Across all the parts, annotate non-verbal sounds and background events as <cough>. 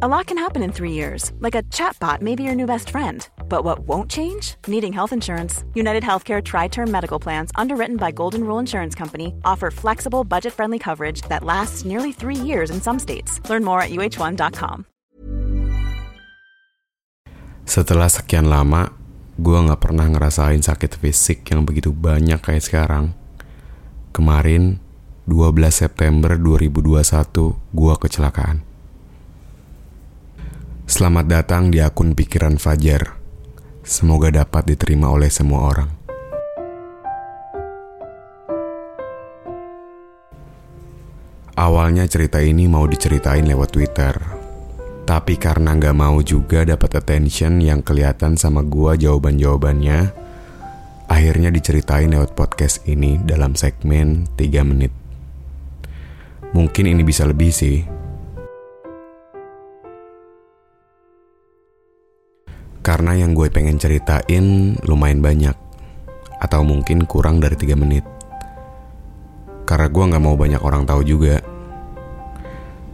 A lot can happen in three years, like a chatbot may be your new best friend. But what won't change? Needing health insurance. United Healthcare Tri Term Medical Plans, underwritten by Golden Rule Insurance Company, offer flexible, budget friendly coverage that lasts nearly three years in some states. Learn more at uh1.com. Setelah sekian lama, gue gak pernah ngerasain sakit fisik yang begitu banyak kayak sekarang. Kemarin, 12 September 2021, gue kecelakaan. Selamat datang di akun Pikiran Fajar. Semoga dapat diterima oleh semua orang. Awalnya cerita ini mau diceritain lewat Twitter. Tapi karena nggak mau juga dapat attention yang kelihatan sama gua jawaban-jawabannya, akhirnya diceritain lewat podcast ini dalam segmen 3 menit. Mungkin ini bisa lebih sih, Karena yang gue pengen ceritain lumayan banyak. Atau mungkin kurang dari 3 menit. Karena gue gak mau banyak orang tahu juga.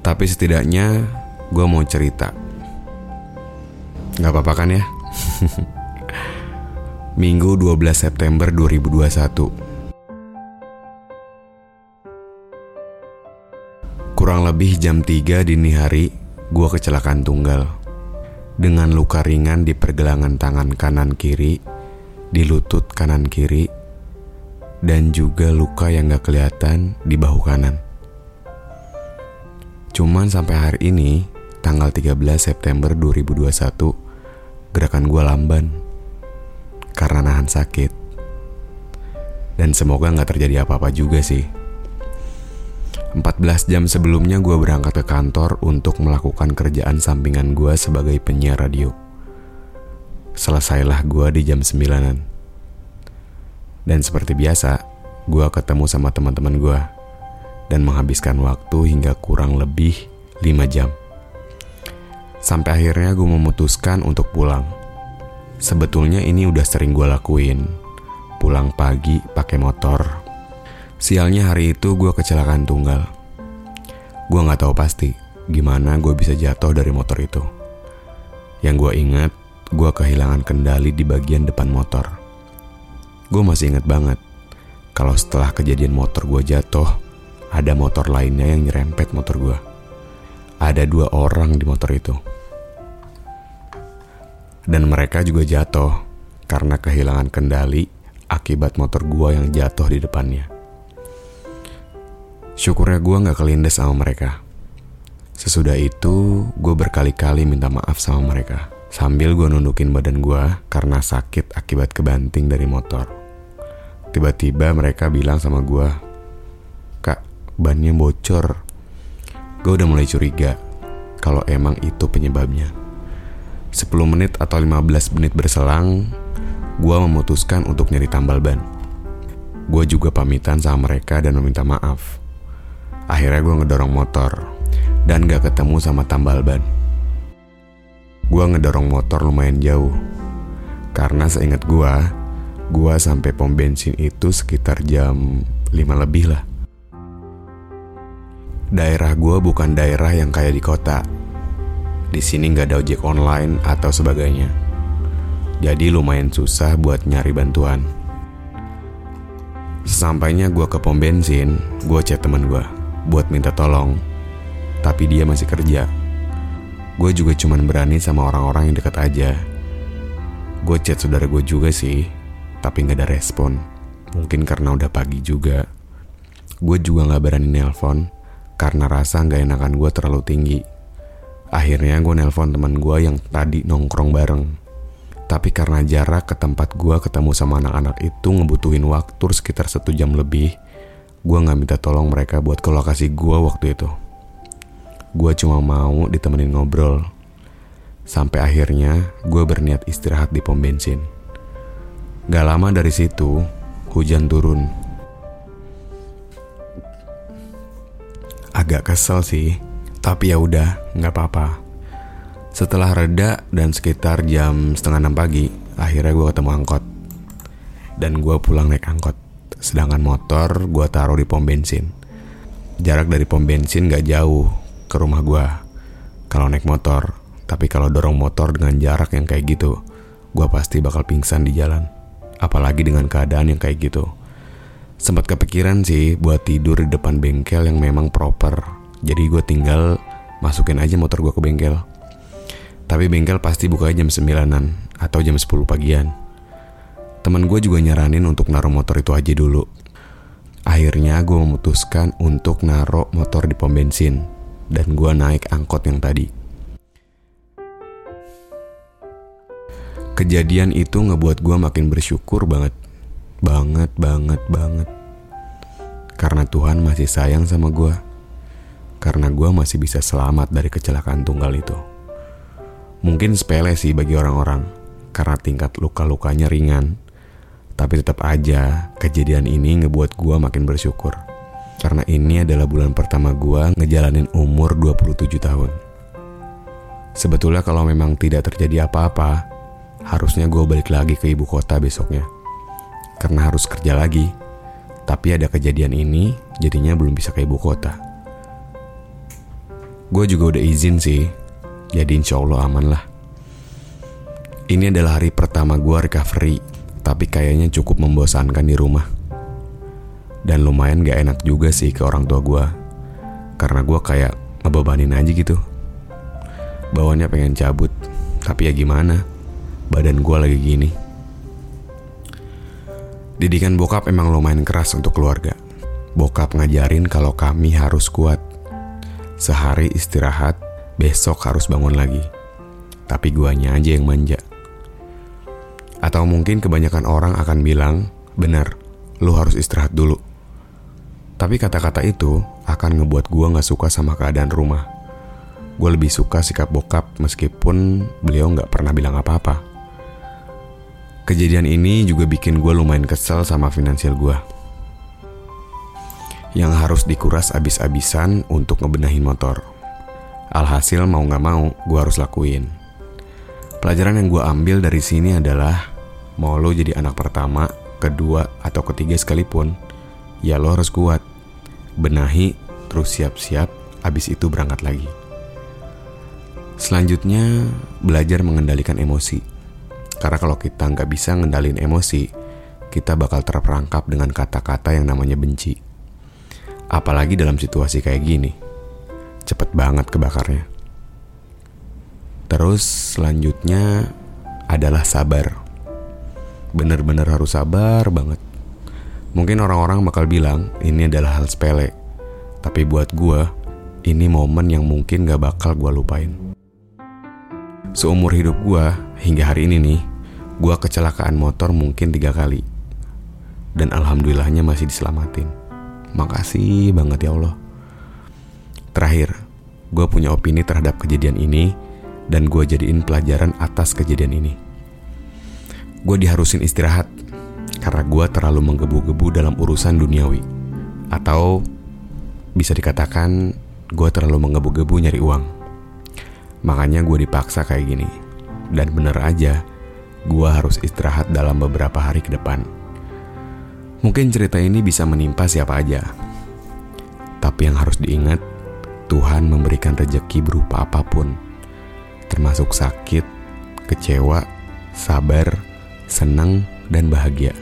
Tapi setidaknya gue mau cerita. Gak apa-apa kan ya? <laughs> Minggu 12 September 2021 Kurang lebih jam 3 dini hari Gue kecelakaan tunggal dengan luka ringan di pergelangan tangan kanan kiri, di lutut kanan kiri, dan juga luka yang gak kelihatan di bahu kanan. Cuman sampai hari ini, tanggal 13 September 2021, gerakan gue lamban karena nahan sakit. Dan semoga gak terjadi apa-apa juga sih. 14 jam sebelumnya gue berangkat ke kantor untuk melakukan kerjaan sampingan gue sebagai penyiar radio. Selesailah gue di jam 9-an. Dan seperti biasa, gue ketemu sama teman-teman gue dan menghabiskan waktu hingga kurang lebih 5 jam. Sampai akhirnya gue memutuskan untuk pulang. Sebetulnya ini udah sering gue lakuin. Pulang pagi pakai motor Sialnya hari itu gue kecelakaan tunggal. Gue gak tahu pasti gimana gue bisa jatuh dari motor itu. Yang gue ingat, gue kehilangan kendali di bagian depan motor. Gue masih inget banget kalau setelah kejadian motor gue jatuh, ada motor lainnya yang nyerempet motor gue. Ada dua orang di motor itu. Dan mereka juga jatuh karena kehilangan kendali akibat motor gue yang jatuh di depannya. Syukurnya gue gak kelindes sama mereka. Sesudah itu, gue berkali-kali minta maaf sama mereka. Sambil gue nundukin badan gue karena sakit akibat kebanting dari motor. Tiba-tiba mereka bilang sama gue, Kak, bannya bocor. Gue udah mulai curiga kalau emang itu penyebabnya. 10 menit atau 15 menit berselang, gue memutuskan untuk nyari tambal ban. Gue juga pamitan sama mereka dan meminta maaf. Akhirnya gue ngedorong motor dan gak ketemu sama tambal ban. Gue ngedorong motor lumayan jauh karena seingat gue, gue sampai pom bensin itu sekitar jam 5 lebih lah. Daerah gue bukan daerah yang kayak di kota. Di sini nggak ada ojek online atau sebagainya. Jadi lumayan susah buat nyari bantuan. Sesampainya gue ke pom bensin, gue chat temen gue buat minta tolong, tapi dia masih kerja. Gue juga cuman berani sama orang-orang yang dekat aja. Gue chat saudara gue juga sih, tapi gak ada respon. Mungkin karena udah pagi juga. Gue juga gak berani nelpon, karena rasa gak enakan gue terlalu tinggi. Akhirnya gue nelpon teman gue yang tadi nongkrong bareng. Tapi karena jarak ke tempat gue ketemu sama anak-anak itu ngebutuhin waktu sekitar satu jam lebih, gue gak minta tolong mereka buat ke lokasi gue waktu itu. Gue cuma mau ditemenin ngobrol. Sampai akhirnya gue berniat istirahat di pom bensin. Gak lama dari situ, hujan turun. Agak kesel sih, tapi ya udah, nggak apa-apa. Setelah reda dan sekitar jam setengah enam pagi, akhirnya gue ketemu angkot. Dan gue pulang naik angkot. Sedangkan motor gue taruh di pom bensin. Jarak dari pom bensin gak jauh ke rumah gue. kalau naik motor. Tapi kalau dorong motor dengan jarak yang kayak gitu, gue pasti bakal pingsan di jalan. Apalagi dengan keadaan yang kayak gitu. Sempat kepikiran sih buat tidur di depan bengkel yang memang proper. Jadi gue tinggal masukin aja motor gue ke bengkel. Tapi bengkel pasti buka jam 9an atau jam 10 pagian. Temen gue juga nyaranin untuk naruh motor itu aja dulu. Akhirnya gue memutuskan untuk naruh motor di pom bensin. Dan gue naik angkot yang tadi. Kejadian itu ngebuat gue makin bersyukur banget. Banget, banget, banget. Karena Tuhan masih sayang sama gue. Karena gue masih bisa selamat dari kecelakaan tunggal itu. Mungkin sepele sih bagi orang-orang. Karena tingkat luka-lukanya ringan. Tapi tetap aja kejadian ini ngebuat gue makin bersyukur. Karena ini adalah bulan pertama gue ngejalanin umur 27 tahun. Sebetulnya kalau memang tidak terjadi apa-apa, harusnya gue balik lagi ke ibu kota besoknya. Karena harus kerja lagi. Tapi ada kejadian ini, jadinya belum bisa ke ibu kota. Gue juga udah izin sih, jadi insya Allah aman lah. Ini adalah hari pertama gue recovery, tapi kayaknya cukup membosankan di rumah. Dan lumayan gak enak juga sih ke orang tua gue, karena gue kayak ngebebanin aja gitu. Bawaannya pengen cabut, tapi ya gimana? badan gue lagi gini. Didikan bokap emang lumayan keras untuk keluarga. Bokap ngajarin kalau kami harus kuat. Sehari istirahat, besok harus bangun lagi. Tapi guanya aja yang manja. Atau mungkin kebanyakan orang akan bilang, benar, lu harus istirahat dulu. Tapi kata-kata itu akan ngebuat gua gak suka sama keadaan rumah. Gue lebih suka sikap bokap meskipun beliau gak pernah bilang apa-apa. Kejadian ini juga bikin gue lumayan kesel sama finansial gue. Yang harus dikuras abis-abisan untuk ngebenahin motor. Alhasil mau gak mau, gue harus lakuin. Pelajaran yang gue ambil dari sini adalah, mau lo jadi anak pertama, kedua, atau ketiga sekalipun, ya lo harus kuat. Benahi, terus siap-siap, abis itu berangkat lagi. Selanjutnya, belajar mengendalikan emosi karena kalau kita nggak bisa ngendalin emosi, kita bakal terperangkap dengan kata-kata yang namanya benci. Apalagi dalam situasi kayak gini. Cepet banget kebakarnya. Terus selanjutnya adalah sabar. Bener-bener harus sabar banget. Mungkin orang-orang bakal bilang ini adalah hal sepele. Tapi buat gue, ini momen yang mungkin gak bakal gue lupain. Seumur hidup gue, hingga hari ini nih, gue kecelakaan motor mungkin tiga kali. Dan alhamdulillahnya masih diselamatin. Makasih banget ya Allah. Terakhir, gue punya opini terhadap kejadian ini dan gue jadiin pelajaran atas kejadian ini. Gue diharusin istirahat karena gue terlalu menggebu-gebu dalam urusan duniawi. Atau bisa dikatakan gue terlalu menggebu-gebu nyari uang. Makanya gue dipaksa kayak gini. Dan bener aja, gue harus istirahat dalam beberapa hari ke depan. Mungkin cerita ini bisa menimpa siapa aja. Tapi yang harus diingat, Tuhan memberikan rejeki berupa apa pun. Termasuk sakit, kecewa, sabar, senang, dan bahagia.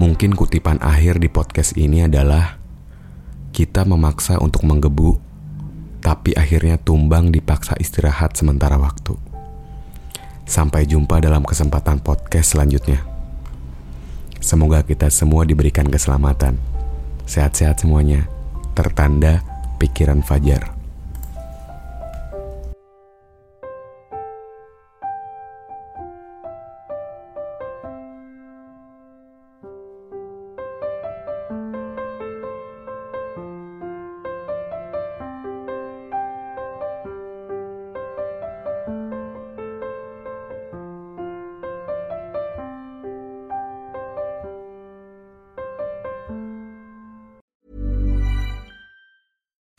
Mungkin kutipan akhir di podcast ini adalah kita memaksa untuk menggebu tapi akhirnya tumbang dipaksa istirahat sementara waktu. Sampai jumpa dalam kesempatan podcast selanjutnya. Semoga kita semua diberikan keselamatan. Sehat-sehat semuanya. Tertanda pikiran Fajar.